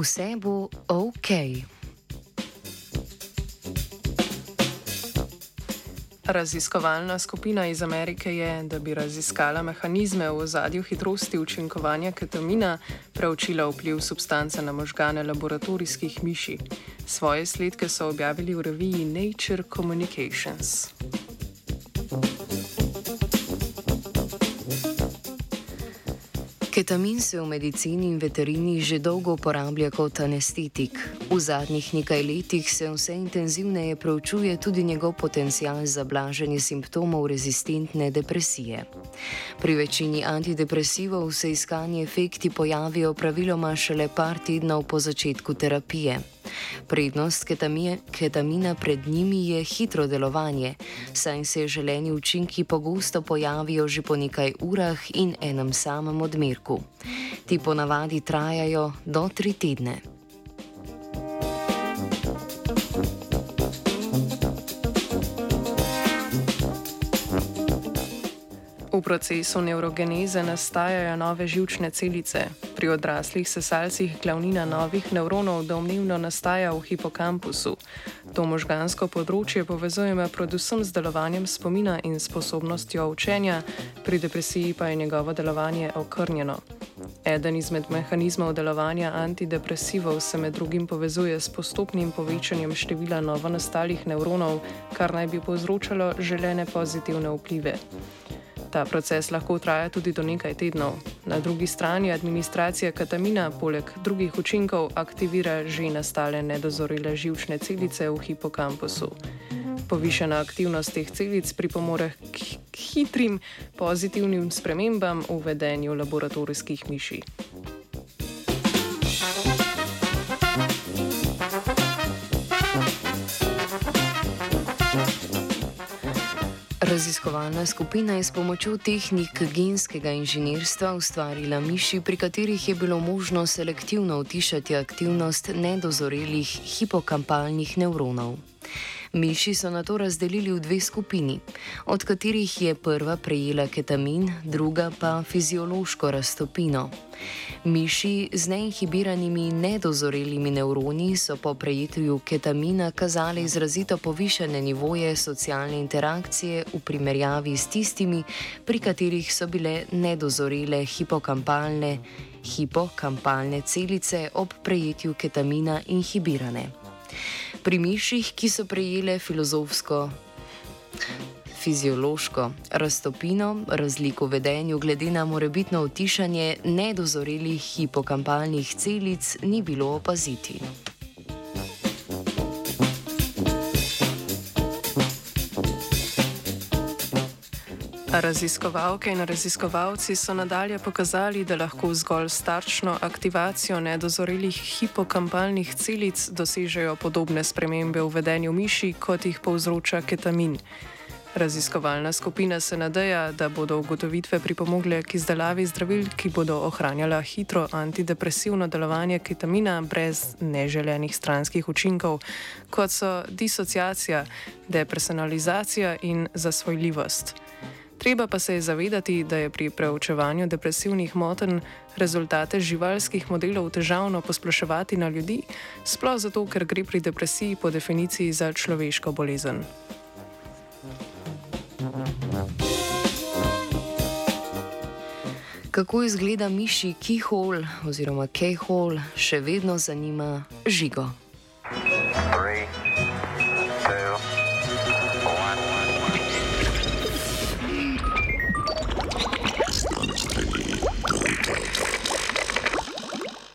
Vse bo ok. Raziskovalna skupina iz Amerike je, da bi raziskala mehanizme v zadju hitrosti učinkovanja ketamina, preučila vpliv substance na možgane laboratorijskih miši. Svoje izsledke so objavili v reviji Nature Communications. Ketamin se v medicini in veterini že dolgo uporablja kot anestetik. V zadnjih nekaj letih se vse intenzivneje preučuje tudi njegov potencial za blaženje simptomov rezistentne depresije. Pri večini antidepresivov se iskanje efekti pojavijo praviloma šele par tednov po začetku terapije. Prednost ketamije, ketamina pred njimi je hitro delovanje, saj se želeni učinki pogosto pojavijo že po nekaj urah in enem samem odmerku. Ti ponavadi trajajo do tri tedne. V procesu neurogeneze nastajajo nove žilčne celice. Pri odraslih sesalcih glavnina novih nevronov domnevno nastaja v hipokampusu. To možgansko področje povezujemo predvsem z delovanjem spomina in sposobnostjo učenja, pri depresiji pa je njegovo delovanje okrnjeno. Eden izmed mehanizmov delovanja antidepresivov se med drugim povezuje s postopnim povečanjem števila novonastalih nevronov, kar naj bi povzročalo želene pozitivne vplive. Ta proces lahko traja tudi do nekaj tednov. Na drugi strani administracija ketamina poleg drugih učinkov aktivira že nastale nedozorele živčne celice v hipokampusu. Povišena aktivnost teh celic pripomore k hitrim pozitivnim spremembam v vedenju laboratorijskih miši. Raziskovalna skupina je s pomočjo tehnik genskega inženirstva ustvarila miši, pri katerih je bilo možno selektivno utišati aktivnost nedozorelih hipokampalnih nevronov. Miši so na to razdelili v dve skupini, od katerih je prva prejela ketamin, druga pa fiziološko raztopino. Miši z neinhibiranimi nedozorelimi nevroni so po prejetju ketamina kazali izrazito povišene nivoje socialne interakcije v primerjavi s tistimi, pri katerih so bile nedozorele hipokampalne, hipokampalne celice ob prejetju ketamina inhibirane pri miših, ki so prejele filozofsko. Fiziološko raztopino, razliko v vedenju glede na morebitno utišanje nedozorelih hipokampalnih celic ni bilo opaziti. Raziskovalke in raziskovalci so nadalje pokazali, da lahko zgolj starčno aktivacijo nedozorelih hipokampalnih celic dosežejo podobne spremembe v vedenju miši, kot jih povzroča ketamin. Raziskovalna skupina se nadeja, da bodo ugotovitve pripomogle k izdelavi zdravil, ki bodo ohranjala hitro antidepresivno delovanje ketamina brez neželenih stranskih učinkov, kot so disociacija, depersonalizacija in zasvojljivost. Treba pa se je zavedati, da je pri preučevanju depresivnih motenj rezultate živalskih modelov težavno posploševati na ljudi, sploh zato, ker gre pri depresiji po definiciji za človeško bolezen. Kako izgleda miši keyhole oziroma keyhole, še vedno zanima žigo.